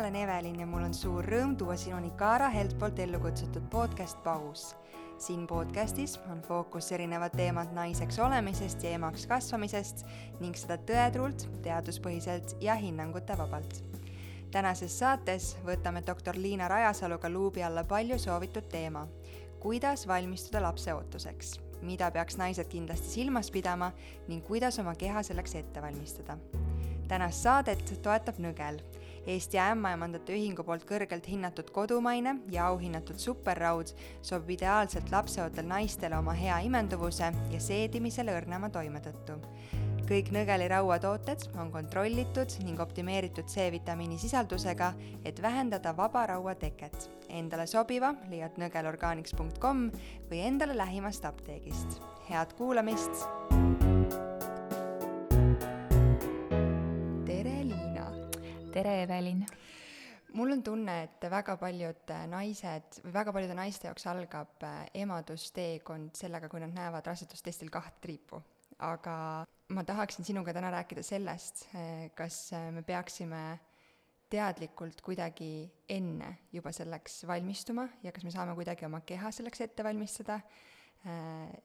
olen Evelin ja mul on suur rõõm tuua sinuni Kaara Helt poolt ellu kutsutud podcast Paus. siin podcastis on fookus erinevad teemad naiseks olemisest ja emaks kasvamisest ning seda tõetruult, teaduspõhiselt ja hinnangutevabalt. tänases saates võtame doktor Liina Rajasaluga luubi alla palju soovitud teema, kuidas valmistuda lapse ootuseks, mida peaks naised kindlasti silmas pidama ning kuidas oma keha selleks ette valmistada tänast saadet toetab Nõgel, Eesti Ämmaemandate Ühingu poolt kõrgelt hinnatud kodumaine ja auhinnatud superraud sobib ideaalselt lapseootel naistele oma hea imenduvuse ja seedimisele õrnema toime tõttu. kõik Nõgeli rauatooted on kontrollitud ning optimeeritud C-vitamiini sisaldusega, et vähendada vaba raua teket. Endale sobiva leiad nõgelorganics.com või endale lähimast apteegist. head kuulamist! Tere, Evelin! mul on tunne, et väga paljud naised või väga paljude naiste jaoks algab äh, emadusteekond sellega, kui nad näevad rasedustestil kahte triipu. aga ma tahaksin sinuga täna rääkida sellest, äh, kas äh, me peaksime teadlikult kuidagi enne juba selleks valmistuma ja kas me saame kuidagi oma keha selleks ette valmistada,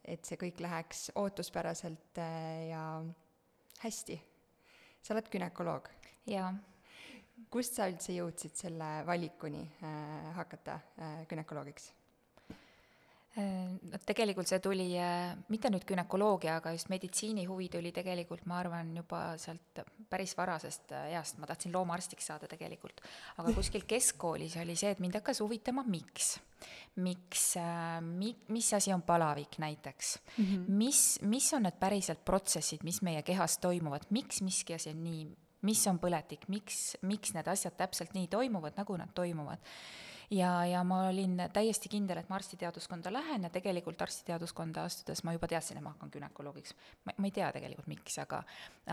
et see kõik läheks ootuspäraselt ja hästi. sa oled gümnakoloog? jaa kust sa üldse jõudsid selle valikuni äh, hakata äh, günekoloogiks? Äh, no tegelikult see tuli äh, mitte nüüd günekoloogia, aga just meditsiinihuvi tuli tegelikult, ma arvan, juba sealt päris varasest äh, east, ma tahtsin loomaarstiks saada tegelikult. aga kuskil keskkoolis oli see, et mind hakkas huvitama, miks. miks, mi-, mis asi on palavik näiteks mm, -hmm. mis, mis on need päriselt protsessid, mis meie kehas toimuvad, miks miski asi on nii mis on põletik, miks, miks need asjad täpselt nii toimuvad, nagu nad toimuvad. ja, ja ma olin täiesti kindel, et ma arstiteaduskonda lähen ja tegelikult arstiteaduskonda astudes ma juba teadsin, et ma hakkan günekoloogiks. ma, ma ei tea tegelikult, miks, aga,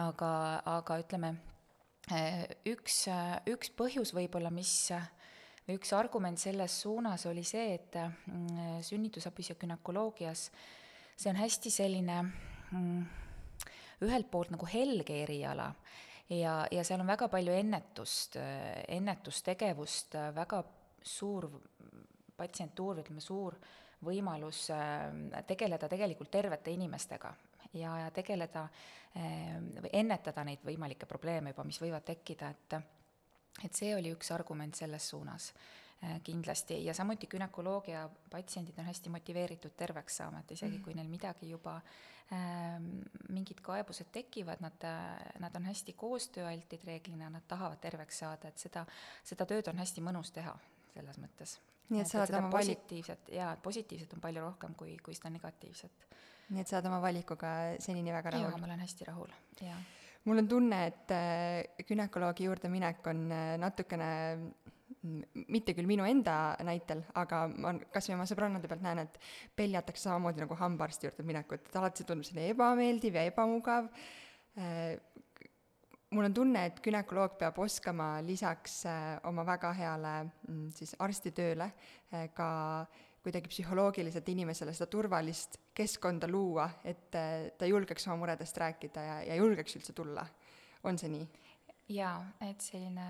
aga, aga ütleme, üks, üks põhjus võib-olla, mis või üks argument selles suunas oli see, et mm, sünnitusabis ja günekoloogias see on hästi selline mm, ühelt poolt nagu helge eriala ja, ja seal on väga palju ennetust, ennetustegevust, väga suur patsientuur, ütleme suur võimalus äh, tegeleda tegelikult tervete inimestega ja, ja tegeleda või äh, ennetada neid võimalikke probleeme juba, mis võivad tekkida, et et see oli üks argument selles suunas. Äh, kindlasti ja samuti günekoloogia patsiendid on hästi motiveeritud terveks saama, et isegi mm. kui neil midagi juba äh,, mingid kaebused tekivad, nad, nad on hästi koostööaltid reeglina, nad tahavad terveks saada, et seda, seda tööd on hästi mõnus teha selles mõttes. nii et sa oled oma valik-. positiivset, jaa, positiivset on palju rohkem kui, kui seda negatiivset. nii et sa oled oma valikuga senini väga rahul? jaa, ma olen hästi rahul, jaa mul on tunne, et äh, günekoloogi juurde minek on äh, natukene mitte küll minu enda näitel, aga ma kas või oma sõbrannade pealt näen, et peljatakse samamoodi nagu hambaarsti juurde minekut, et alati see tundub selline ebameeldiv ja ebamugav. Äh, mul on tunne, et gümnakoloog peab oskama lisaks äh, oma väga heale mm, siis arstitööle äh, ka kuidagi psühholoogiliselt inimesele seda turvalist keskkonda luua, et ta julgeks oma muredest rääkida ja, ja julgeks üldse tulla. on see nii? Jaa, et selline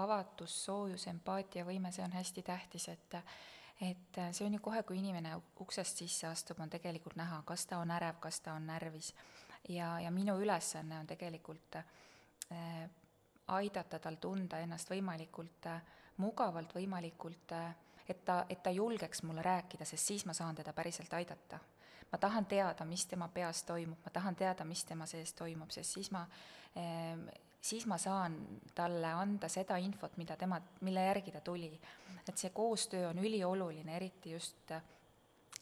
avatus, soojus, empaatiavõime, see on hästi tähtis, et et see on ju kohe, kui inimene uksest sisse astub, on tegelikult näha, kas ta on ärev, kas ta on närvis. ja, ja minu ülesanne on tegelikult äh, aidata tal tunda ennast võimalikult äh, mugavalt, võimalikult äh, et ta, et ta julgeks mulle rääkida, sest siis ma saan teda päriselt aidata. ma tahan teada, mis tema peas toimub, ma tahan teada, mis tema sees toimub, sest siis ma äh, siis ma saan talle anda seda infot, mida tema, mille järgi ta tuli. et see koostöö on ülioluline, eriti just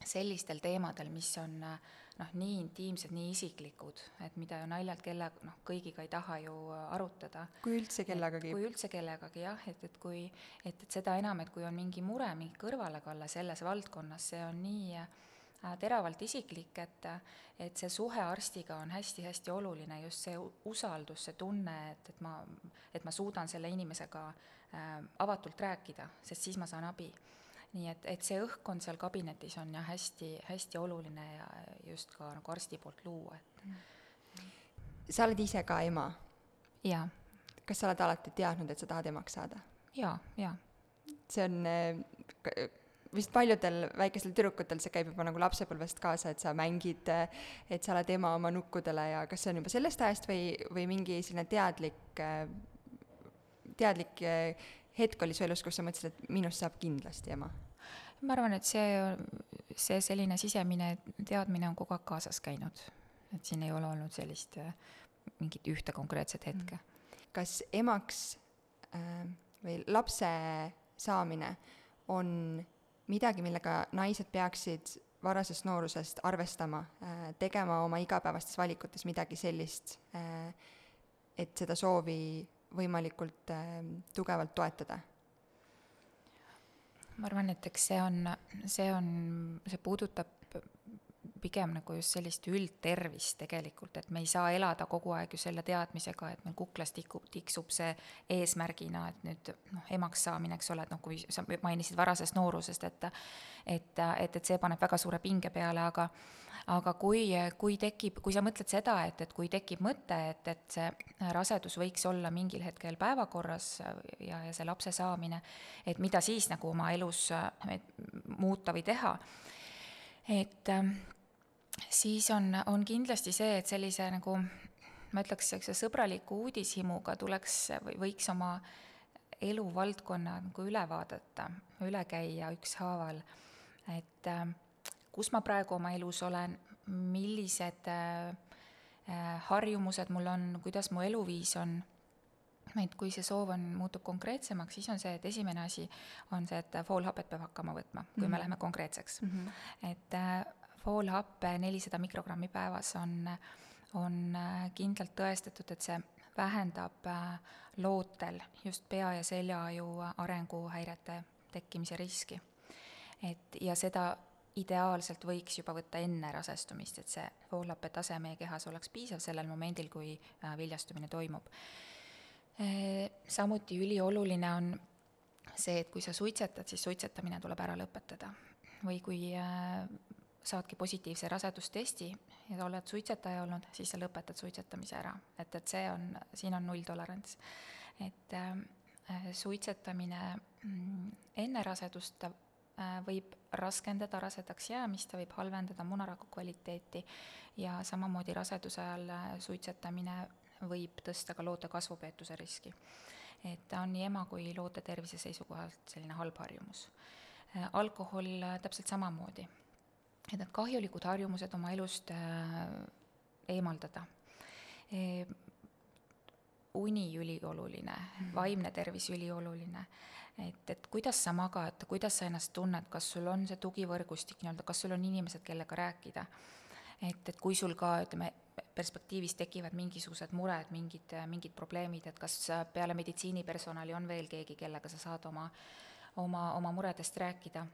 sellistel teemadel, mis on noh, nii intiimsed, nii isiklikud, et mida ju naljalt kelle, noh, kõigiga ei taha ju arutada. kui üldse kellegagi. kui üldse kellegagi jah, et, et kui, et, et seda enam, et kui on mingi mure, mingi kõrvalekalle selles valdkonnas, see on nii äh, Äh, teravalt isiklik, et, et see suhe arstiga on hästi-hästi oluline, just see usaldus, see tunne, et, et ma, et ma suudan selle inimesega äh, avatult rääkida, sest siis ma saan abi. nii et, et see õhkkond seal kabinetis on jah, hästi, hästi oluline ja just ka nagu arsti poolt luua, et. sa oled ise ka ema? jaa. kas sa oled alati teadnud, et sa tahad emaks saada? jaa, jaa. see on äh, vist paljudel väikestel tüdrukutel see käib juba nagu lapsepõlvest kaasa, et sa mängid, et sa oled ema oma nukkudele ja kas see on juba sellest ajast või, või mingi selline teadlik, teadlik hetk oli su elus, kus sa mõtlesid, et minust saab kindlasti ema? ma arvan, et see, see selline sisemine teadmine on kogu aeg kaasas käinud. et siin ei ole olnud sellist mingit ühte konkreetset hetke. kas emaks äh, või lapse saamine on midagi, millega naised peaksid varasest noorusest arvestama, äh, tegema oma igapäevastes valikutes midagi sellist, äh, et seda soovi võimalikult äh, tugevalt toetada? ma arvan, et eks see on, see on, see puudutab pigem nagu just sellist üldtervist tegelikult, et me ei saa elada kogu aeg ju selle teadmisega, et meil kuklas tikub, tiksub see eesmärgina, et nüüd noh, emaks saamine, eks ole, et noh, kui sa mainisid varasest noorusest, et et, et, et see paneb väga suure pinge peale, aga aga kui, kui tekib, kui sa mõtled seda, et, et kui tekib mõte, et, et see rasedus võiks olla mingil hetkel päevakorras ja, ja see lapse saamine, et mida siis nagu oma elus muuta või teha, et siis on, on kindlasti see, et sellise nagu ma ütleks, niisuguse sõbraliku uudishimuga tuleks või võiks oma eluvaldkonna nagu üle vaadata, üle käia ükshaaval, et äh, kus ma praegu oma elus olen, millised äh, äh, harjumused mul on, kuidas mu eluviis on, et kui see soov on, muutub konkreetsemaks, siis on see, et esimene asi on see, et foolhapet peab hakkama võtma, kui mm -hmm. me läheme konkreetseks mm. -hmm. et foolhappe nelisada mikrogrammi päevas on, on äh, kindlalt tõestatud, et see vähendab äh, lootel just pea- ja seljaju arenguhäirete tekkimise riski. et ja seda ideaalselt võiks juba võtta enne rasestumist, et see foolhappe tase meie kehas oleks piisav sellel momendil, kui äh, viljastumine toimub. samuti ülioluline on see, et kui sa suitsetad, siis suitsetamine tuleb ära lõpetada. või kui saadki positiivse rasedustesti ja oled suitsetaja olnud, siis sa lõpetad suitsetamise ära. et, et see on, siin on nulltolerants. et äh, suitsetamine mm, enne rasedust äh, võib raskendada rasedaks jäämist, ta võib halvendada munaraku kvaliteeti ja samamoodi raseduse ajal äh, suitsetamine võib tõsta ka loote kasvupeetuse riski. et ta on nii ema kui loote tervise seisukohalt selline halb harjumus. Äh, alkohol äh, täpselt samamoodi et need kahjulikud harjumused oma elust äh, eemaldada e,. uni ülioluline mm, -hmm. vaimne tervis ülioluline, et, et kuidas sa magad, kuidas sa ennast tunned, kas sul on see tugivõrgustik nii-öelda, kas sul on inimesed, kellega rääkida. et, et kui sul ka ütleme, perspektiivis tekivad mingisugused mured, mingid, mingid probleemid, et kas peale meditsiinipersonali on veel keegi, kellega sa saad oma, oma, oma muredest rääkida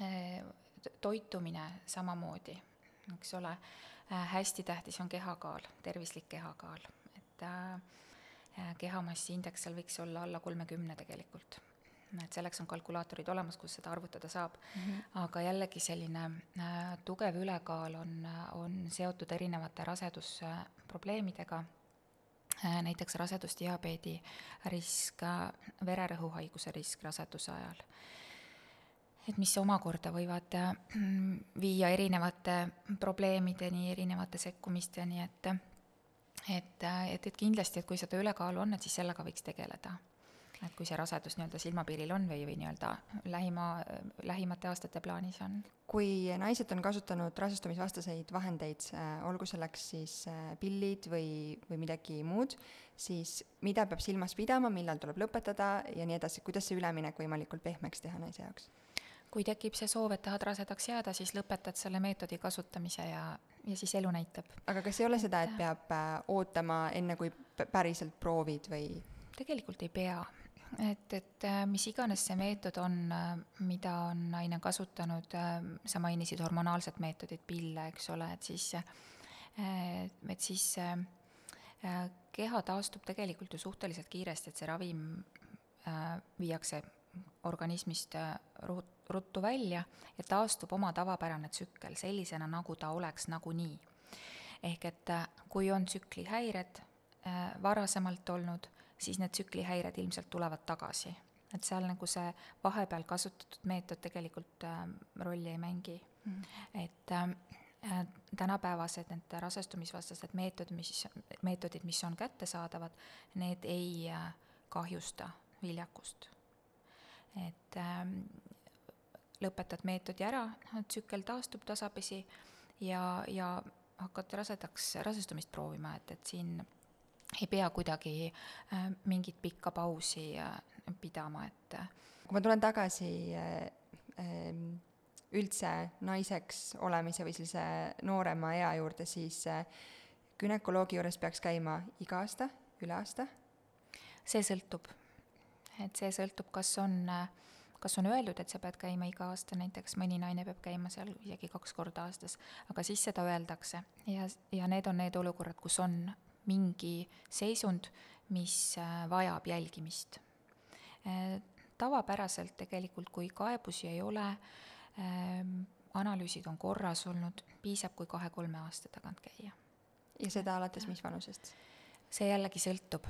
e, toitumine samamoodi, eks ole, äh, hästi tähtis on kehakaal, tervislik kehakaal, et äh, äh, kehamassi indeks seal võiks olla alla kolmekümne tegelikult. et selleks on kalkulaatorid olemas, kus seda arvutada saab. Mm, -hmm. aga jällegi selline äh, tugev ülekaal on, on seotud erinevate rasedusprobleemidega. Näiteks rasedusdiabeedi risk, vererõhuhaiguse risk raseduse ajal et mis omakorda võivad äh, viia erinevate probleemideni, erinevate sekkumisteni, et et, et, et kindlasti, et kui seda ülekaalu on, et siis sellega võiks tegeleda. et kui see rasedus nii-öelda silmapiiril on või, või nii-öelda lähima, lähimate aastate plaanis on. kui naised on kasutanud rasestumisvastaseid vahendeid, äh, olgu selleks siis äh, pillid või, või midagi muud, siis mida peab silmas pidama, millal tuleb lõpetada ja nii edasi, kuidas see üleminek võimalikult pehmeks teha naise jaoks? Kui tekib see soov, et tahad rasedaks jääda, siis lõpetad selle meetodi kasutamise ja, ja siis elu näitab. aga kas ei ole seda, et peab äh, ootama, enne kui päriselt proovid või? tegelikult ei pea. et, et äh, mis iganes see meetod on, äh, mida on naine kasutanud, sa mainisid hormonaalset meetodit, pille, eks ole, et siis, et siis keha taastub tegelikult ju suhteliselt kiiresti, et see ravim viiakse organismist rut-, ruttu välja ja taastub oma tavapärane tsükkel sellisena, nagu ta oleks nagunii. ehk et äh, kui on tsüklihäired äh, varasemalt olnud, siis need tsüklihäired ilmselt tulevad tagasi. et seal nagu see vahepeal kasutatud meetod tegelikult äh, rolli ei mängi mm.. et äh, äh, tänapäevased need rasestumisvastased meetod, mis, meetodid, mis on kättesaadavad, need ei äh, kahjusta viljakust. Et äh, lõpetad meetodi ära, tsükkel taastub tasapisi ja, ja hakkad rasedaks, rasestumist proovima, et, et siin ei pea kuidagi äh, mingit pikka pausi äh, pidama, et äh, kui ma tulen tagasi äh, äh, üldse naiseks olemise või sellise noorema ea juurde, siis günekoloogi juures peaks käima iga aasta, üle aasta? see sõltub, et see sõltub, kas on äh, kas on öeldud, et sa pead käima iga aasta, näiteks mõni naine peab käima seal isegi kaks korda aastas, aga siis seda öeldakse ja, ja need on need olukorrad, kus on mingi seisund, mis äh, vajab jälgimist. Äh, tavapäraselt tegelikult, kui kaebusi ei ole, ähm, analüüsid on korras olnud, piisab, kui kahe-kolme aasta tagant käia. ja seda alates mis vanusest? see jällegi sõltub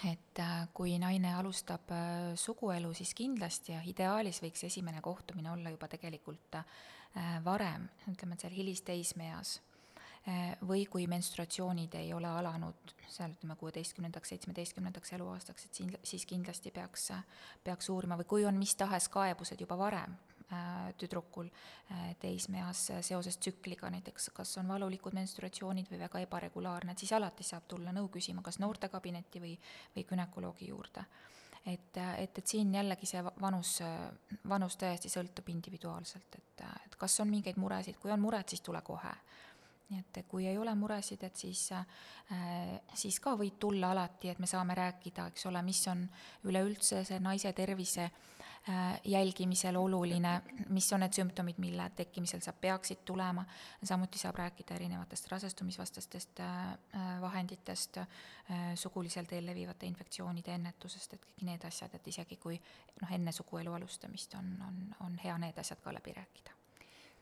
et äh, kui naine alustab äh, suguelu, siis kindlasti ja ideaalis võiks esimene kohtumine olla juba tegelikult äh, varem, ütleme, et seal hilisteismeeas. või kui menstruatsioonid ei ole alanud seal ütleme kuueteistkümnendaks, seitsmeteistkümnendaks eluaastaks, et siin, siis kindlasti peaks, peaks uurima või kui on mis tahes kaebused juba varem, tüdrukul äh, teismeeas seoses tsükliga, näiteks kas on valulikud menstruatsioonid või väga ebaregulaarne, et siis alati saab tulla nõu küsima kas noortekabinetti või, või günekoloogi juurde. et, et, et siin jällegi see vanus, vanus tõesti sõltub individuaalselt, et, et kas on mingeid muresid, kui on mured, siis tule kohe nii et kui ei ole muresid, et siis äh,, siis ka võid tulla alati, et me saame rääkida, eks ole, mis on üleüldse see naise tervise Äh, jälgimisel oluline, mis on need sümptomid, mille tekkimisel sa peaksid tulema, samuti saab rääkida erinevatest rasestumisvastastest äh, äh, vahenditest, sugulisel teel levivate infektsioonide ennetusest, et kõik need asjad, et isegi kui noh, enne suguelu alustamist on, on, on hea need asjad ka läbi rääkida.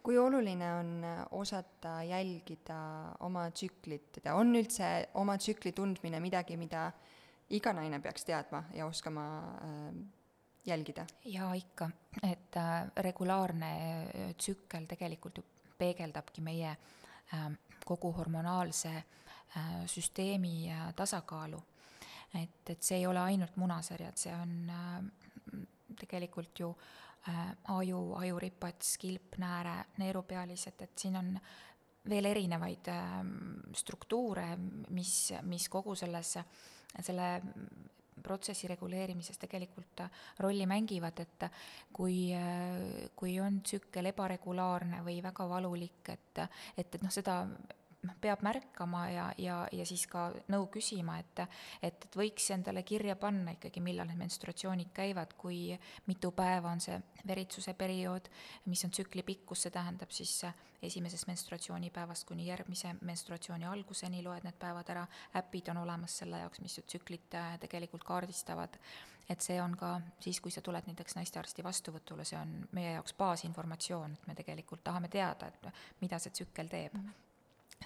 Kui oluline on osata jälgida oma tsüklit, on üldse oma tsükli tundmine midagi, mida iga naine peaks teadma ja oskama äh, jälgida? jaa, ikka, et äh, regulaarne äh, tsükkel tegelikult ju peegeldabki meie äh, kogu hormonaalse äh, süsteemi äh, tasakaalu. et, et see ei ole ainult munasarjad, see on äh, tegelikult ju äh, aju, ajuripats, kilpnääre, neerupealised, et siin on veel erinevaid äh, struktuure, mis, mis kogu selles, selle protsessi reguleerimises tegelikult rolli mängivad, et kui, kui on tsükkel ebaregulaarne või väga valulik, et, et, et noh, seda noh, peab märkama ja, ja, ja siis ka nõu küsima, et, et, et võiks endale kirja panna ikkagi, millal need menstruatsioonid käivad, kui mitu päeva on see veritsuse periood, mis on tsükli pikkus, see tähendab siis esimesest menstruatsioonipäevast kuni järgmise menstruatsiooni alguseni loed need päevad ära, äpid on olemas selle jaoks, mis tsüklit äh, tegelikult kaardistavad, et see on ka siis, kui sa tuled näiteks naistearsti vastuvõtule, see on meie jaoks baasinformatsioon, et me tegelikult tahame teada, et mida see tsükkel teeb. Mm. -hmm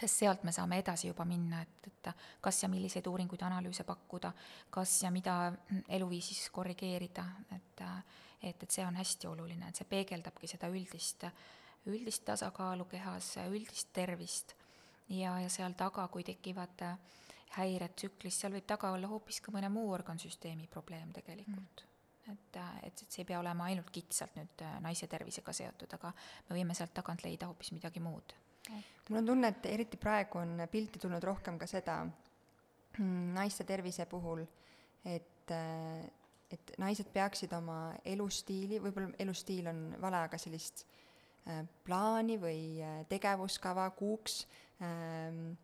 sest sealt me saame edasi juba minna, et, et kas ja milliseid uuringuid, analüüse pakkuda, kas ja mida eluviisis korrigeerida, et et, et see on hästi oluline, et see peegeldabki seda üldist, üldist tasakaalu kehas, üldist tervist. ja, ja seal taga, kui tekivad häired tsüklis, seal võib taga olla hoopis ka mõne muu organsüsteemi probleem tegelikult mm. et, et, et see ei pea olema ainult kitsalt nüüd naise tervisega seotud, aga me võime sealt tagant leida hoopis midagi muud mul on tunne, et eriti praegu on pilti tulnud rohkem ka seda mm, naiste tervise puhul, et, äh, et naised peaksid oma elustiili, võib-olla elustiil on vale, aga sellist äh, plaani või äh, tegevuskava kuuks ähm,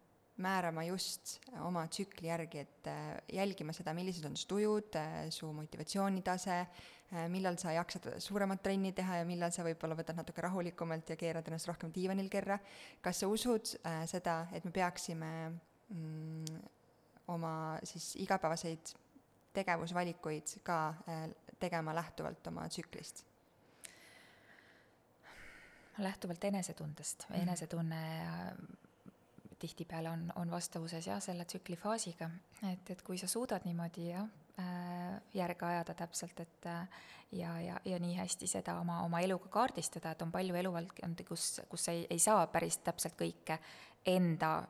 määrama just oma tsükli järgi, et jälgima seda, millised on su tujud, su motivatsioonitase, Äh, millal sa jaksad suuremat trenni teha ja millal sa võib-olla võtad natuke rahulikumalt ja keerad ennast rohkem diivanil kerra. kas sa usud äh, seda, et me peaksime mm, oma siis igapäevaseid tegevusvalikuid ka äh, tegema lähtuvalt oma tsüklist? lähtuvalt enesetundest mm, -hmm. enesetunne tihtipeale on, on vastavuses jah, selle tsüklifaasiga, et, et kui sa suudad niimoodi jah, äh, järge ajada täpselt, et äh, ja, ja, ja nii hästi seda oma, oma eluga kaardistada, et on palju eluvaldkondi, kus, kus ei, ei saa päris täpselt kõike enda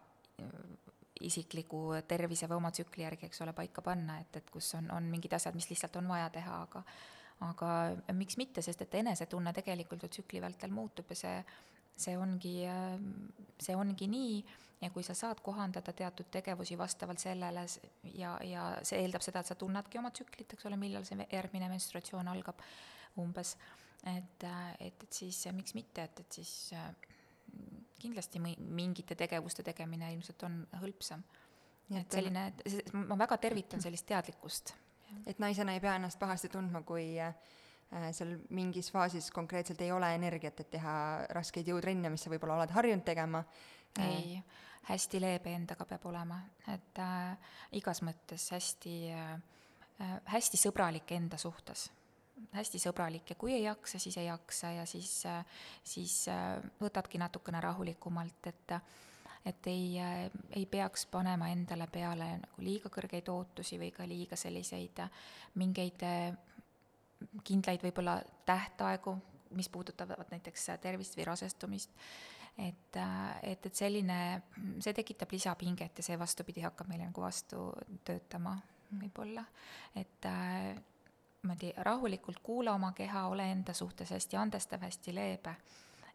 isikliku tervise või oma tsükli järgi, eks ole, paika panna, et, et kus on, on mingid asjad, mis lihtsalt on vaja teha, aga aga miks mitte, sest et enesetunne tegelikult ju tsükli vältel muutub ja see, see ongi, see ongi nii ja kui sa saad kohandada teatud tegevusi vastavalt sellele ja, ja see eeldab seda, et sa tunnedki oma tsüklit, eks ole, millal see järgmine menstruatsioon algab umbes, et, et, et siis miks mitte, et, et siis kindlasti mingite tegevuste tegemine ilmselt on hõlpsam. et selline, ma väga tervitan sellist teadlikkust. et naisena ei pea ennast pahasti tundma, kui äh, seal mingis faasis konkreetselt ei ole energiat, et teha raskeid jõutrenne, mis sa võib-olla oled harjunud tegema. ei, hästi leebe endaga peab olema, et äh, igas mõttes hästi äh,, hästi sõbralik enda suhtes. Hästi sõbralik. Ja kui ei jaksa, siis ei jaksa ja siis, siis äh, võtadki natukene rahulikumalt, et et ei, äh, ei peaks panema endale peale nagu liiga kõrgeid ootusi või ka liiga selliseid äh, mingeid kindlaid võib-olla tähtaegu, mis puudutavad näiteks tervist või rasestumist, et, et, et selline, see tekitab lisapinget ja see vastupidi hakkab meile nagu vastu töötama võib-olla, et niimoodi rahulikult kuula oma keha, ole enda suhtes hästi andestav, hästi leebe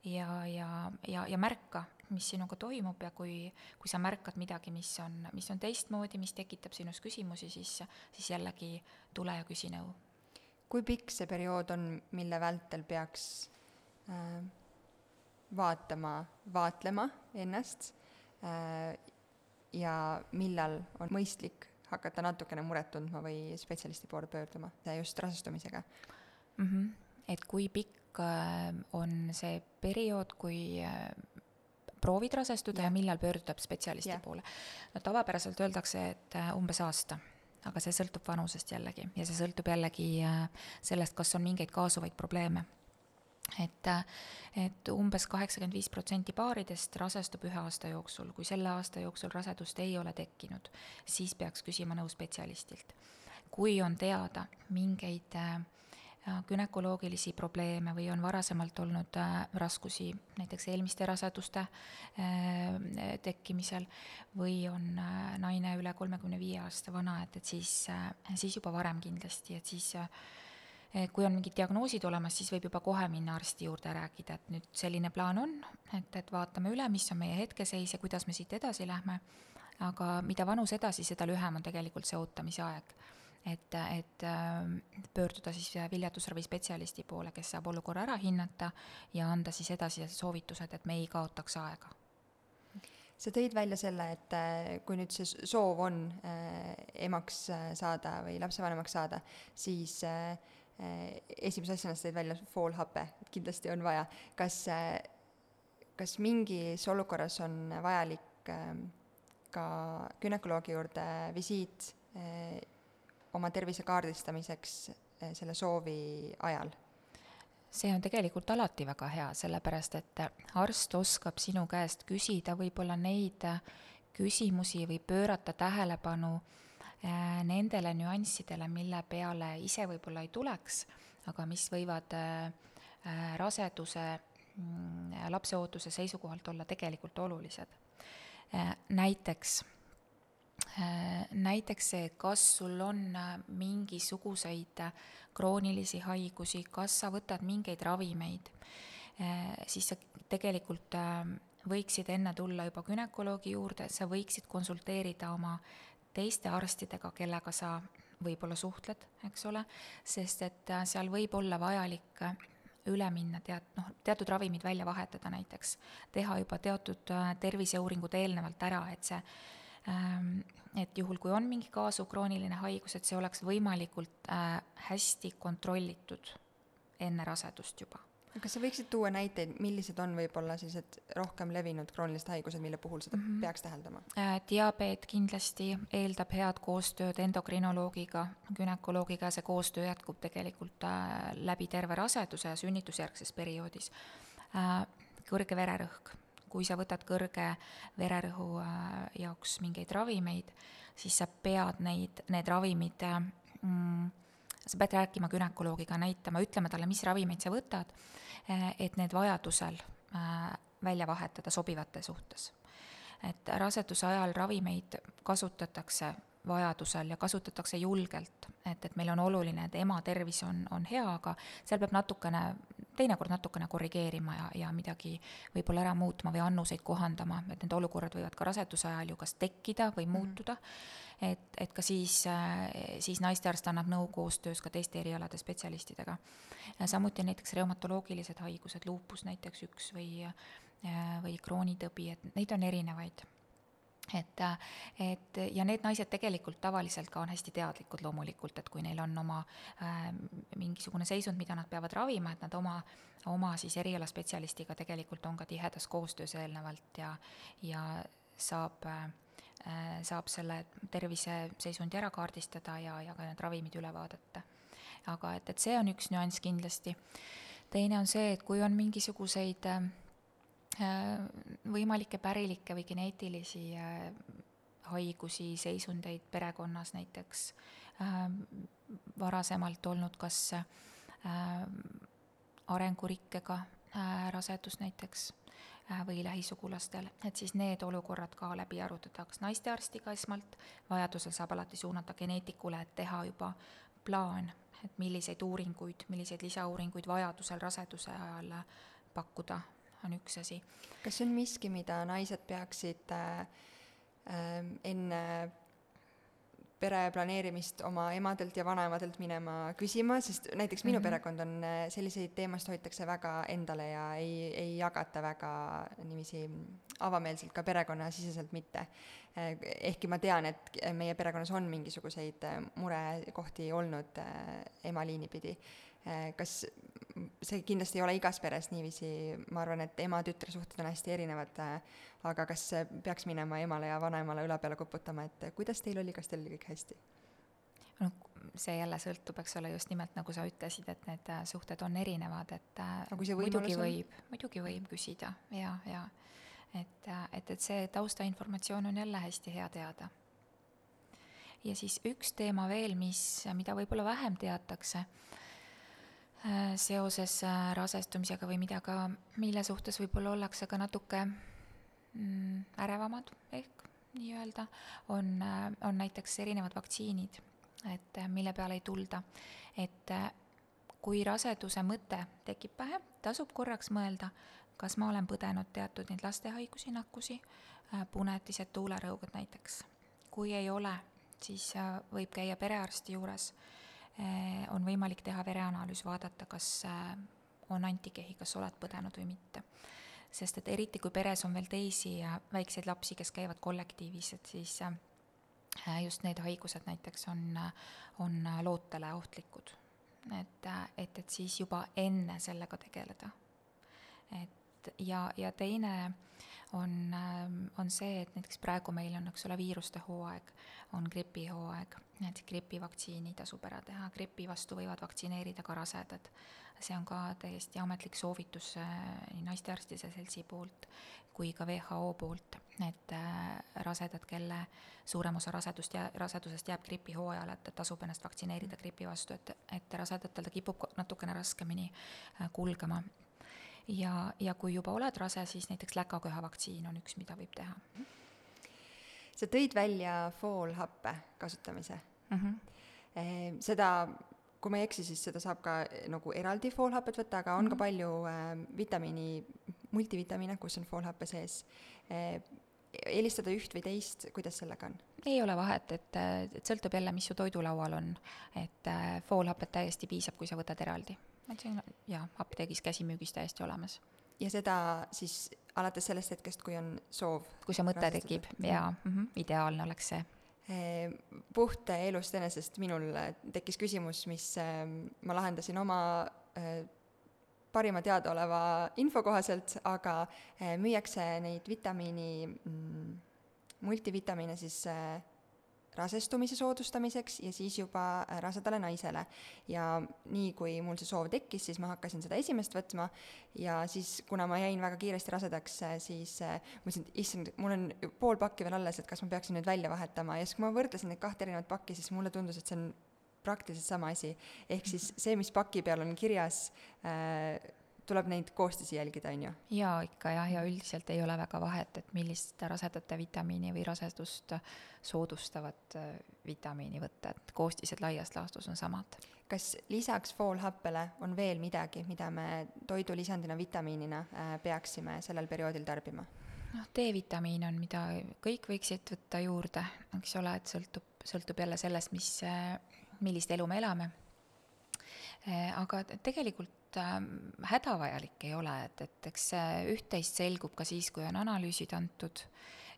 ja, ja, ja, ja märka, mis sinuga toimub ja kui, kui sa märkad midagi, mis on, mis on teistmoodi, mis tekitab sinus küsimusi, siis, siis jällegi tule ja küsi nõu. Kui pikk see periood on, mille vältel peaks äh, vaatama, vaatlema ennast äh, ja millal on mõistlik hakata natukene muret tundma või spetsialisti poole pöörduma, just rasestumisega mm. -hmm. et kui pikk äh, on see periood, kui äh, proovid rasestuda ja, ja millal pöörduda spetsialisti ja. poole? no tavapäraselt öeldakse, et äh, umbes aasta aga see sõltub vanusest jällegi. Ja see sõltub jällegi sellest, kas on mingeid kaasuvaid probleeme. Et, et umbes kaheksakümmend viis protsenti paaridest rasestub ühe aasta jooksul, kui selle aasta jooksul rasedust ei ole tekkinud, siis peaks küsima nõu spetsialistilt. kui on teada mingeid äh, gümnakoloogilisi probleeme või on varasemalt olnud äh, raskusi näiteks eelmiste raseduste äh, tekkimisel või on naine üle kolmekümne viie aasta vana, et, et siis, siis juba varem kindlasti, et siis kui on mingid diagnoosid olemas, siis võib juba kohe minna arsti juurde ja rääkida, et nüüd selline plaan on, et, et vaatame üle, mis on meie hetkeseis ja kuidas me siit edasi lähme. aga mida vanus edasi, seda lühem on tegelikult see ootamise aeg. Et, et pöörduda siis viljatusravi spetsialisti poole, kes saab olukorra ära hinnata ja anda siis edasi soovitused, et me ei kaotaks aega sa tõid välja selle, et äh, kui nüüd see soov on äh, emaks äh, saada või lapsevanemaks saada, siis äh, Äh, esimese asjana sa tõid välja foolhape, et kindlasti on vaja. kas, äh, kas mingis olukorras on vajalik ka günekoloogi juurde visiit äh, oma tervise kaardistamiseks selle soovi ajal? see on tegelikult alati väga hea, sellepärast et arst oskab sinu käest küsida võib-olla neid küsimusi või pöörata tähelepanu äh, Äh, nendele nüanssidele, mille peale ise võib-olla ei tuleks, aga mis võivad raseduse, mm, lapseootuse seisukohalt olla tegelikult olulised. näiteks, näiteks see, kas sul on mingisuguseid kroonilisi haigusi, kas sa võtad mingeid ravimeid, siis sa tegelikult võiksid enne tulla juba günekoloogi juurde, sa võiksid konsulteerida oma teiste arstidega, kellega sa võib-olla suhtled, eks ole, sest et äh, seal võib olla vajalik äh, üle minna tead-, noh, teatud ravimid välja vahetada näiteks, teha juba teatud äh, terviseuuringud eelnevalt ära, et see, et juhul, kui on mingi kaasuv krooniline haigus, et see oleks võimalikult hästi kontrollitud enne rasedust juba kas sa võiksid tuua näiteid, millised on võib-olla sellised rohkem levinud kroonilised haigused, mille puhul seda mm -hmm. peaks täheldama äh,? diabeet kindlasti eeldab head koostööd endokrinoloogiga, günekoloogiga ja see koostöö jätkub tegelikult äh, läbi terve raseduse ja sünnitusjärgses perioodis äh,. kõrge vererõhk, kui sa võtad kõrge vererõhu jaoks mingeid ravimeid, siis sa pead neid, need ravimid mm, sa pead rääkima günekoloogiga, näitama, ütlema talle, mis ravimeid sa võtad, et need vajadusel välja vahetada sobivate suhtes. et raseduse ajal ravimeid kasutatakse vajadusel ja kasutatakse julgelt, et, et meil on oluline, et ema tervis on, on hea, aga seal peab natukene, teinekord natukene korrigeerima ja, ja midagi võib-olla ära muutma või annuseid kohandama, et need olukorrad võivad ka raseduse ajal ju kas tekkida või mhm. muutuda mm. -hmm et, et ka siis, siis naistearst annab nõu koostöös ka teiste erialade spetsialistidega. samuti näiteks reumatoloogilised haigused, luupus näiteks üks või, või kroonitõbi, et neid on erinevaid et, et ja need naised tegelikult tavaliselt ka on hästi teadlikud loomulikult, et kui neil on oma äh, mingisugune seisund, mida nad peavad ravima, et nad oma, oma siis erialaspetsialistiga tegelikult on ka tihedas koostöös eelnevalt ja, ja saab äh, Äh, saab selle terviseseisundi ära kaardistada ja, ja ka need ravimid üle vaadata. aga et, et see on üks nüanss kindlasti. teine on see, et kui on mingisuguseid äh, võimalikke pärilikke või geneetilisi äh, haigusi, seisundeid perekonnas näiteks varasemalt olnud kas arengurikkega rasedus näiteks Äh, või lähisugulastel, et siis need olukorrad ka läbi arutada, kas naistearstiga esmalt, vajadusel saab alati suunata geneetikule, et teha juba plaan, et milliseid uuringuid, milliseid lisauuringuid vajadusel raseduse ajal pakkuda, on üks asi. kas see on miski, mida naised peaksid äh, äh enne pere planeerimist oma emadelt ja vanaemadelt minema küsima, sest näiteks minu mm -hmm. perekond on, äh, selliseid teemasid hoitakse väga endale ja ei, ei jagata väga niiviisi avameelselt ka perekonnasiseselt mitte. Äh, ehkki ma tean, et meie perekonnas on mingisuguseid äh, murekohti olnud emaliini pidi. Kas see kindlasti ei ole igas peres niiviisi, ma arvan, et ema-tütre suhted on hästi erinevad, aga kas peaks minema emale ja vanaemale õla peale koputama, et kuidas teil oli, kas teil oli kõik hästi? noh, see jälle sõltub, eks ole, just nimelt nagu sa ütlesid, et need suhted on erinevad, et muidugi võib, muidugi võib küsida ja, ja et, et, et see taustainformatsioon on jälle hästi hea teada. ja siis üks teema veel, mis, mida võib-olla vähem teatakse seoses äh, rasestumisega või mida ka, mille suhtes võib-olla ollakse ka natuke mm, ärevamad ehk nii-öelda, on, äh, on näiteks erinevad vaktsiinid, et mille peale ei tulda. et kui raseduse mõte tekib pähe, tasub korraks mõelda, kas ma olen põdenud teatud neid lastehaigusi, nakkusi, punetised, tuulerõugad näiteks. kui ei ole, siis võib käia perearsti juures on võimalik teha vereanalüüs, vaadata, kas eh, on antikehi, kas oled põdenud või mitte. sest et eriti, kui peres on veel teisi väikseid lapsi, kes käivad kollektiivis, et siis eh, just need haigused näiteks on, on lootele ohtlikud. et, et, et siis juba enne sellega tegeleda. et ja, ja teine on, on see, et näiteks praegu meil on, eks ole, viiruste hooaeg, on gripihooaeg näiteks gripivaktsiini tasub ära teha, gripi vastu võivad vaktsineerida ka rasedad. see on ka täiesti ametlik soovitus äh, nii naistearstide seltsi poolt kui ka WHO poolt, et äh, rasedad, kelle suurem osa rasedust ja rasedusest jääb gripihooajale, et tasub ennast vaktsineerida gripi vastu, et, et rasedatel ta kipub natukene raskemini äh, kulgema. ja, ja kui juba oled rase, siis näiteks läkaköha vaktsiin on üks, mida võib teha sa tõid välja foolhappe kasutamise mm. -hmm. seda, kui ma ei eksi, siis seda saab ka eh, nagu eraldi foolhapet võtta, aga on mm -hmm. ka mhm. palju äh, vitamiini, multivitamiine, kus on foolhappe sees äh,. eelistada üht või teist, kuidas sellega on? ei ole vahet, et, et sõltub jälle, mis su toidulaual on. et äh, foolhapet täiesti piisab, kui sa võtad eraldi. et see on jaa, apteegis käsimüügis täiesti olemas ja seda siis alates sellest hetkest, kui on soov. kui see mõte tekib, jaa mm, -hmm, ideaalne oleks see. Ehm, puht elust enesest minul tekkis küsimus, mis ehm, ma lahendasin oma ehm, parima teadaoleva info kohaselt, aga müüakse neid vitamiini, mm, multivitamiine siis rasestumise soodustamiseks ja siis juba äh, rasedale naisele. ja nii, kui mul see soov tekkis, siis ma hakkasin seda esimest võtma ja siis, kuna ma jäin väga kiiresti rasedaks, äh, siis äh, mõtlesin, et issand, mul on pool pakki veel alles, et kas ma peaksin nüüd välja vahetama ja siis, kui ma võrdlesin neid kahte erinevat pakki, siis mulle tundus, et see on praktiliselt sama asi. ehk siis see, mis paki peal on kirjas äh,, tuleb neid koostisi jälgida, on ju? jaa, ikka jah, ja üldiselt ei ole väga vahet, et millist rasedate vitamiini või rasedust soodustavat äh, vitamiini võtta, et koostised laias laastus on samad. kas lisaks foolhappele on veel midagi, mida me toidulisandina, vitamiinina äh, peaksime sellel perioodil tarbima? noh, D-vitamiin on, mida kõik võiksid võtta juurde, eks ole, et sõltub, sõltub jälle sellest, mis, äh, millist elu me elame. aga tegelikult ähm, hädavajalik ei ole, et, et eks üht-teist selgub ka siis, kui on analüüsid antud.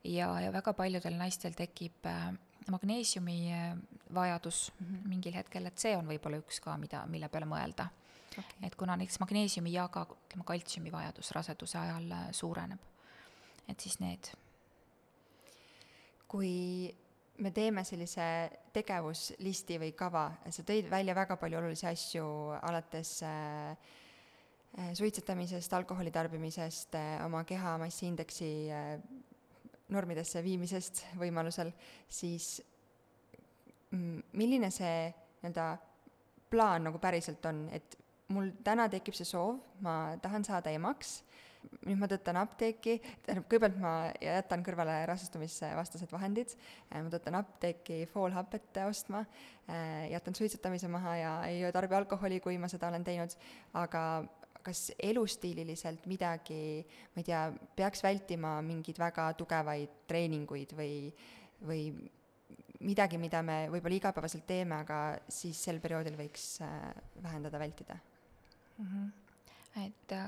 Ja, ja väga paljudel naistel tekib äh, magneesiumi äh, vajadus mingil hetkel, et see on võib-olla üks ka, mida, mille peale mõelda. Okay.. et kuna näiteks magneesiumi ja ka ütleme, kaltsiumi vajadus raseduse ajal äh, suureneb, et siis need. kui me teeme sellise tegevuslisti või kava, sa tõid välja väga palju olulisi asju, alates äh, suitsetamisest, alkoholi tarbimisest, oma keha massiindeksi normidesse viimisest võimalusel, siis milline see nii-öelda plaan nagu päriselt on, et mul täna tekib see soov, ma tahan saada emaks, nüüd ma tõttan apteeki, tähendab, kõigepealt ma jätan kõrvale rasestumisvastased vahendid, ma tõttan apteeki foolhapet ostma, jätan suitsetamise maha ja ei tarbi alkoholi, kui ma seda olen teinud, aga kas elustiililiselt midagi, ma ei tea, peaks vältima mingeid väga tugevaid treeninguid või, või midagi, mida me võib-olla igapäevaselt teeme, aga siis sel perioodil võiks äh, vähendada, vältida mm? -hmm. et äh,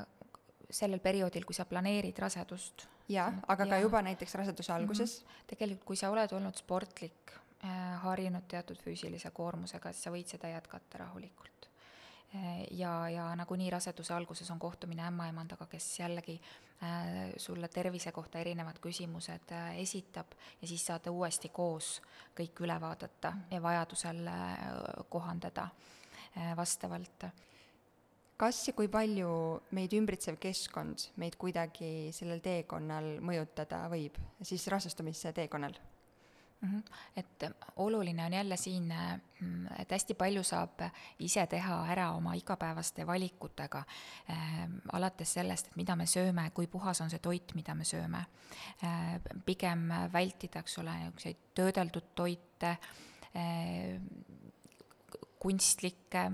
sellel perioodil, kui sa planeerid rasedust. jaa, aga ja. ka juba näiteks raseduse alguses mm? -hmm. tegelikult, kui sa oled olnud sportlik äh,, harjunud teatud füüsilise koormusega, siis sa võid seda jätkata rahulikult ja, ja nagunii raseduse alguses on kohtumine ämmaemandaga, kes jällegi äh, sulle tervise kohta erinevad küsimused äh, esitab ja siis saate uuesti koos kõik üle vaadata ja vajadusel äh, kohandada äh, vastavalt. Kas ja kui palju meid ümbritsev keskkond meid kuidagi sellel teekonnal mõjutada võib, siis rasestumise teekonnal? mm. -hmm. et oluline on jälle siin, et hästi palju saab ise teha ära oma igapäevaste valikutega äh,, alates sellest, et mida me sööme, kui puhas on see toit, mida me sööme äh,. pigem vältida, eks ole, niisuguseid töödeldud toite äh,, kunstlikke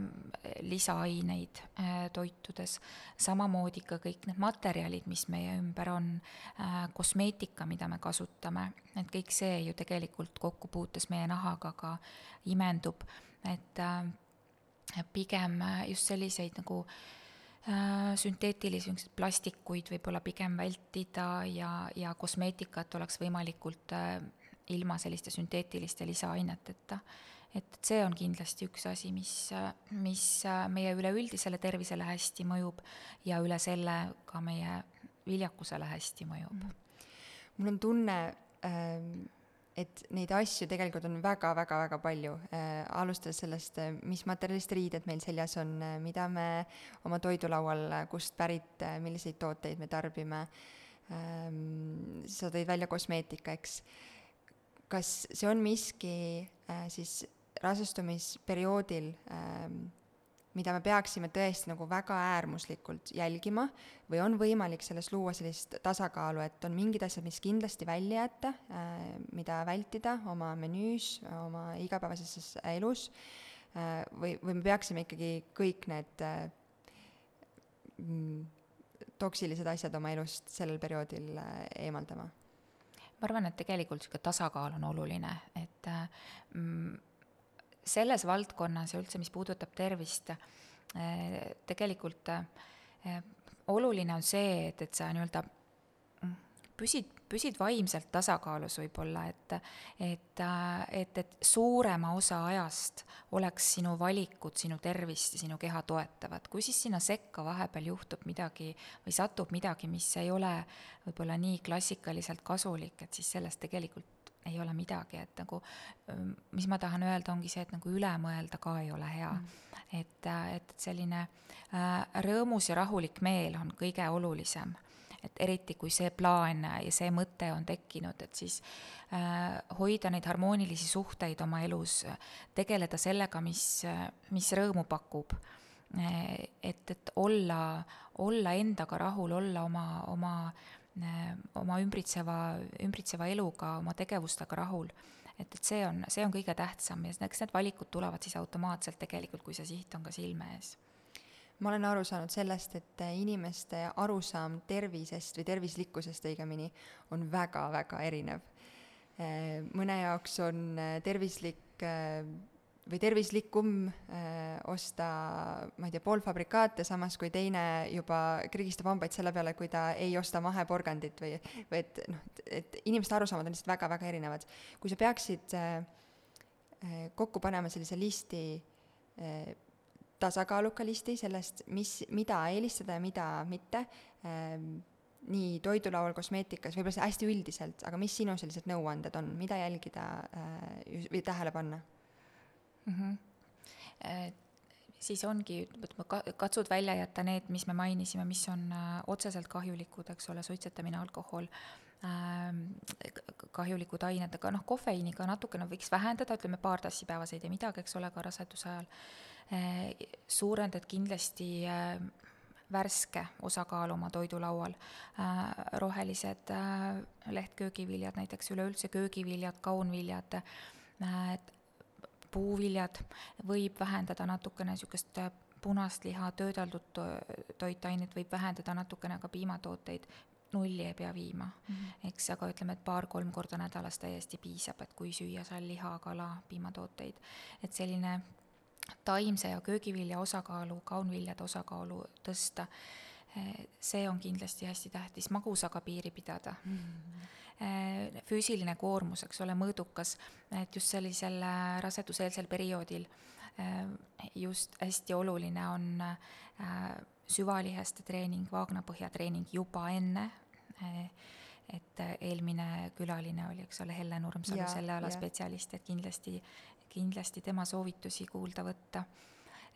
lisaaineid äh, toitudes, samamoodi ka kõik need materjalid, mis meie ümber on, äh, kosmeetika, mida me kasutame, et kõik see ju tegelikult kokkupuutes meie nahaga ka imendub, et äh, pigem just selliseid nagu sünteetilisi niisuguseid plastikuid võib-olla pigem vältida ja, ja kosmeetikat oleks võimalikult ilma selliste sünteetiliste lisaaineteta et see on kindlasti üks asi, mis, mis meie üleüldisele tervisele hästi mõjub ja üle selle ka meie viljakusele hästi mõjub. Mm. mul on tunne, ähm, et neid asju tegelikult on väga-väga-väga palju, äh, alustades sellest, äh, mis materjalist riided meil seljas on, äh, mida me oma toidulaual, kust pärit, milliseid tooteid me tarbime, ähm, sa tõid välja kosmeetika, eks kas see on miski äh, siis rasestumisperioodil ähm, mida me peaksime tõesti nagu väga äärmuslikult jälgima või on võimalik selles luua sellist tasakaalu, et on mingid asjad, mis kindlasti välja jätta äh,, mida vältida oma menüüs, oma igapäevases elus äh,, või, või me peaksime ikkagi kõik need äh, toksilised asjad oma elust sellel perioodil eemaldama? ma arvan, et tegelikult niisugune tasakaal on oluline, et mm, selles valdkonnas ja üldse, mis puudutab tervist, eh, tegelikult eh, oluline on see, et, et sa nii-öelda püsid, püsid vaimselt tasakaalus võib-olla, et, et, et, et suurema osa ajast oleks sinu valikud sinu tervist ja sinu keha toetavad. kui siis sinna sekka vahepeal juhtub midagi või satub midagi, mis ei ole võib-olla nii klassikaliselt kasulik, et siis sellest tegelikult ei ole midagi, et nagu mis ma tahan öelda, ongi see, et nagu üle mõelda ka ei ole hea. Mm.. et, et selline äh, rõõmus ja rahulik meel on kõige olulisem. Et eriti kui see plaan ja see mõte on tekkinud, et siis äh, hoida neid harmoonilisi suhteid oma elus, tegeleda sellega, mis, mis rõõmu pakub. et, et olla, olla endaga rahul, olla oma, oma, oma ümbritseva, ümbritseva eluga, oma tegevustega rahul et, et see on, see on kõige tähtsam ja eks need valikud tulevad siis automaatselt tegelikult, kui see siht on ka silme ees ma olen aru saanud sellest, et inimeste arusaam tervisest või tervislikkusest õigemini on väga-väga erinev. mõne jaoks on tervislik või tervislikum osta, ma ei tea, poolfabrikaate, samas kui teine juba krigistab hambaid selle peale, kui ta ei osta maheporgandit või, või et noh, et inimeste arusaamad on lihtsalt väga-väga erinevad. kui sa peaksid kokku panema sellise listi tasakaaluka listi sellest, mis, mida eelistada ja mida mitte ähm,, nii toidulaual, kosmeetikas, võib-olla see hästi üldiselt, aga mis sinu sellised nõuanded on, mida jälgida äh, või tähele panna mm? -hmm. Siis ongi, katsud välja jätta need, mis me mainisime, mis on äh, otseselt kahjulikud, eks ole, suitsetamine, alkohol äh,, kahjulikud ained, aga noh, kofeiiniga natukene võiks vähendada, ütleme paar tassi päevas ei tee midagi, eks ole, ka raseduse ajal Äh, suurendad kindlasti värske osakaal oma toidulaual. Rohelised lehtköögiviljad, näiteks üleüldse köögiviljad, kaunviljad, puuviljad, võib vähendada natukene niisugust punast liha, töödeldud toitained võib vähendada natukene ka piimatooteid, nulli ei pea viima mm, -hmm. eks, aga ütleme, et paar-kolm korda nädalas täiesti piisab, et kui süüa seal liha, kala, piimatooteid. et selline taimse ja köögivilja osakaalu, kaunviljade osakaalu tõsta, see on kindlasti hästi tähtis, magusaga piiri pidada mm. -hmm. Füüsiline koormus, eks ole, mõõdukas, et just sellisel äh, raseduseelsel perioodil äh, just hästi oluline on äh, süvaliheste treening, vaagnapõhja treening juba enne et eelmine külaline oli, eks ole, Helle Nurmsalu, selle ala ja. spetsialist, et kindlasti kindlasti tema soovitusi kuulda võtta.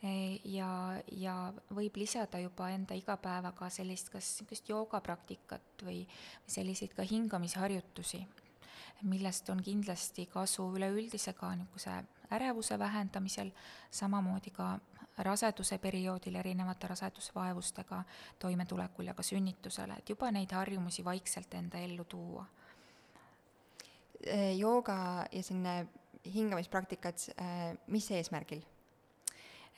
E, ja, ja võib lisada juba enda igapäevaga sellist, kas niisugust joogapraktikat või selliseid ka hingamisharjutusi, millest on kindlasti kasu üleüldise ka niisuguse ärevuse vähendamisel, samamoodi ka raseduse perioodil erinevate rasedusvaevustega toimetulekul ja ka sünnitusele, et juba neid harjumusi vaikselt enda ellu tuua. E, jooga ja selline hingamispraktikad, äh, mis eesmärgil?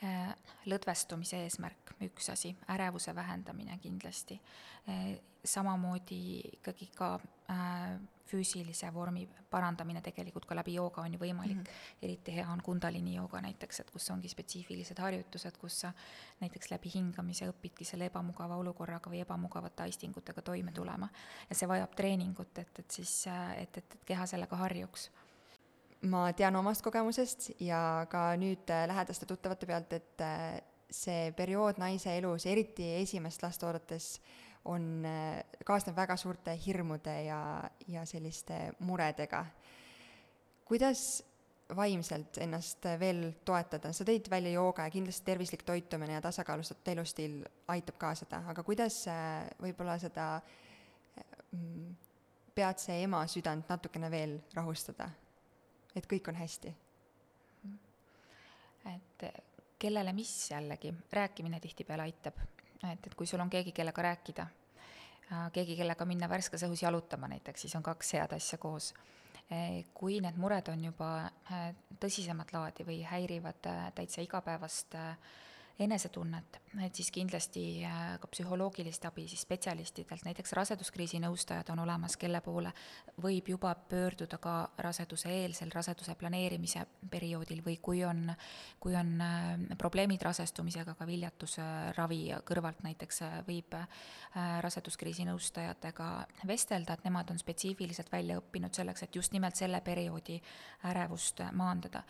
Äh, lõdvestumise eesmärk, üks asi, ärevuse vähendamine kindlasti. Äh, samamoodi ikkagi ka füüsilise vormi parandamine tegelikult ka läbi jooga on ju võimalik mm. -hmm. eriti hea on Kundalini jooga näiteks, et kus ongi spetsiifilised harjutused, kus sa näiteks läbi hingamise õpidki selle ebamugava olukorraga või ebamugavate aistingutega toime tulema. ja see vajab treeningut, et, et siis, et, et, et keha sellega harjuks ma tean omast kogemusest ja ka nüüd äh, lähedaste tuttavate pealt, et äh, see periood naise elus, eriti esimest last oodates, on, äh, kaasneb väga suurte hirmude ja, ja selliste muredega. kuidas vaimselt ennast veel toetada, sa tõid välja jooga ja kindlasti tervislik toitumine ja tasakaalustatud elustiil aitab ka seda, aga kuidas võib-olla seda mm, peatse ema südant natukene veel rahustada? Et kõik on hästi? et kellele mis jällegi, rääkimine tihtipeale aitab. et, et kui sul on keegi, kellega rääkida, keegi, kellega minna värskes õhus jalutama näiteks, siis on kaks head asja koos. E, kui need mured on juba e, tõsisemat laadi või häirivad e, täitsa igapäevast äh, enesetunnet, et siis kindlasti äh, ka psühholoogilist abi siis spetsialistidelt, näiteks raseduskriisi nõustajad on olemas, kelle poole võib juba pöörduda ka raseduse eelsel, raseduse planeerimise perioodil või kui on, kui on äh, probleemid rasestumisega, ka viljatusravi kõrvalt näiteks äh, võib raseduskriisi nõustajatega vestelda, et nemad on spetsiifiliselt välja õppinud selleks, et just nimelt selle perioodi ärevust maandada.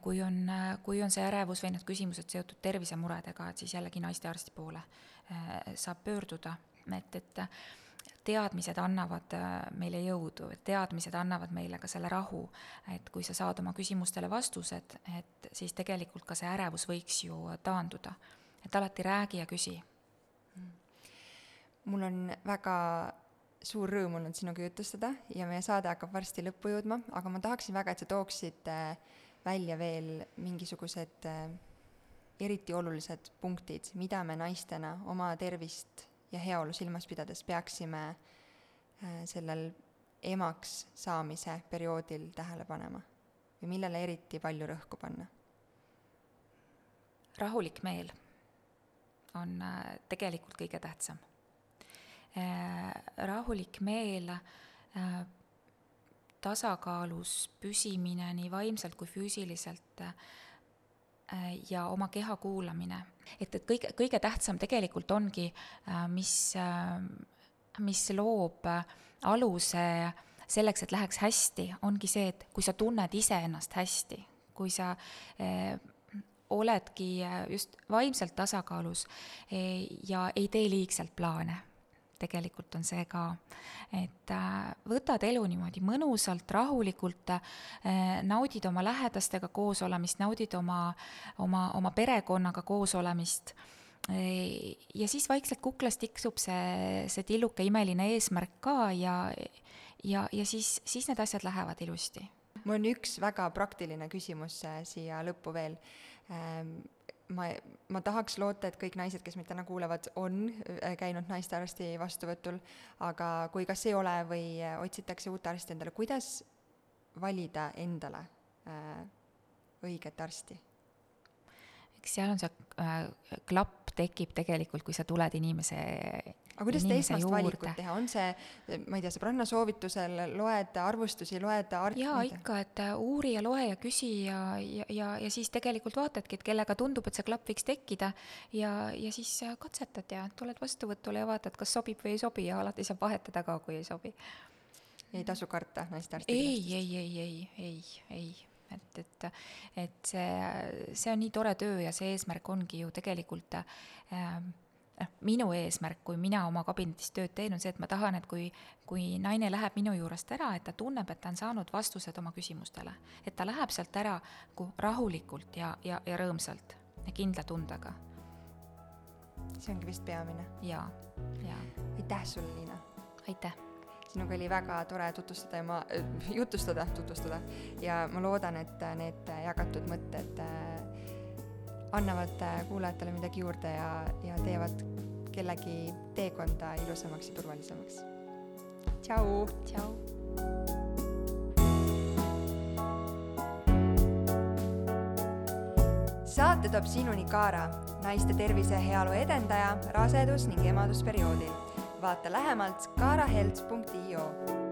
kui on, kui on see ärevus või need küsimused seotud tervise muredega, et siis jällegi naistearsti poole äh, saab pöörduda, et, et teadmised annavad äh, meile jõudu, teadmised annavad meile ka selle rahu, et kui sa saad oma küsimustele vastused, et siis tegelikult ka see ärevus võiks ju taanduda. et alati räägi ja küsi. mul on väga suur rõõm olnud sinuga jutustada ja meie saade hakkab varsti lõppu jõudma, aga ma tahaksin väga, et sa tooksid äh, välja veel mingisugused eriti olulised punktid, mida me naistena oma tervist ja heaolu silmas pidades peaksime äh, sellel emaks saamise perioodil tähele panema või millele eriti palju rõhku panna? rahulik meel on äh, tegelikult kõige tähtsam. Äh, rahulik meel, tasakaalus püsimine nii vaimselt kui füüsiliselt ja oma keha kuulamine. et, et kõige, kõige tähtsam tegelikult ongi, äh, mis, äh, mis loob aluse selleks, et läheks hästi, ongi see, et kui sa tunned iseennast hästi, kui sa oledki just vaimselt tasakaalus ja ei tee liigselt plaane tegelikult on see ka, et äh, võtad elu niimoodi mõnusalt, rahulikult, äh, naudid oma lähedastega koos olemist, naudid oma, oma, oma perekonnaga koos olemist äh, ja siis vaikselt kuklas tiksub see, see tilluke imeline eesmärk ka ja, ja, ja siis, siis need asjad lähevad ilusti. mul on üks väga praktiline küsimus siia lõppu veel ähm, ma, ma tahaks loota, et kõik naised, kes meid täna kuulavad, on äh, käinud naistearsti vastuvõtul, aga kui kas ei ole või äh, otsitakse uut arsti endale, kuidas valida endale äh, õiget arsti? eks seal on see äh, klapp tekib tegelikult, kui sa tuled inimese aga kuidas seda esmast valikut teha, on see, ma ei tea, sõbranna soovitusel loed arvustusi, loed art-? jaa, ikka, et äh, uuri ja loe ja küsi ja, ja, ja, ja siis tegelikult vaatadki, et kellega tundub, et see klapp võiks tekkida. Ja, ja siis äh, katsetad ja tuled vastuvõtule ja vaatad, kas sobib või ei sobi ja alati saab vahetada ka, kui ei sobi. ei tasu karta naistearsti ei, ei, ei, ei, ei, ei. Et, et, et see, see on nii tore töö ja see eesmärk ongi ju tegelikult äh, noh, minu eesmärk, kui mina oma kabinetis tööd teen, on see, et ma tahan, et kui, kui naine läheb minu juurest ära, et ta tunneb, et ta on saanud vastused oma küsimustele. et ta läheb sealt ära rahulikult ja, ja, ja rõõmsalt ja kindla tundega. see ongi vist peamine. jaa, jaa. aitäh sulle, Liina! aitäh! sinuga oli väga tore tutvustada ja ma äh,, jutustada, tutvustada ja ma loodan, et need jagatud mõtted äh, annavad äh, kuulajatele midagi juurde ja, ja teevad kellegi teekonda ilusamaks ja turvalisemaks. tšau. tšau. saate toob sinuni Kaara, naiste tervise ja heaolu edendaja rasedus- ning emadusperioodil. vaata lähemalt kaarahelts.io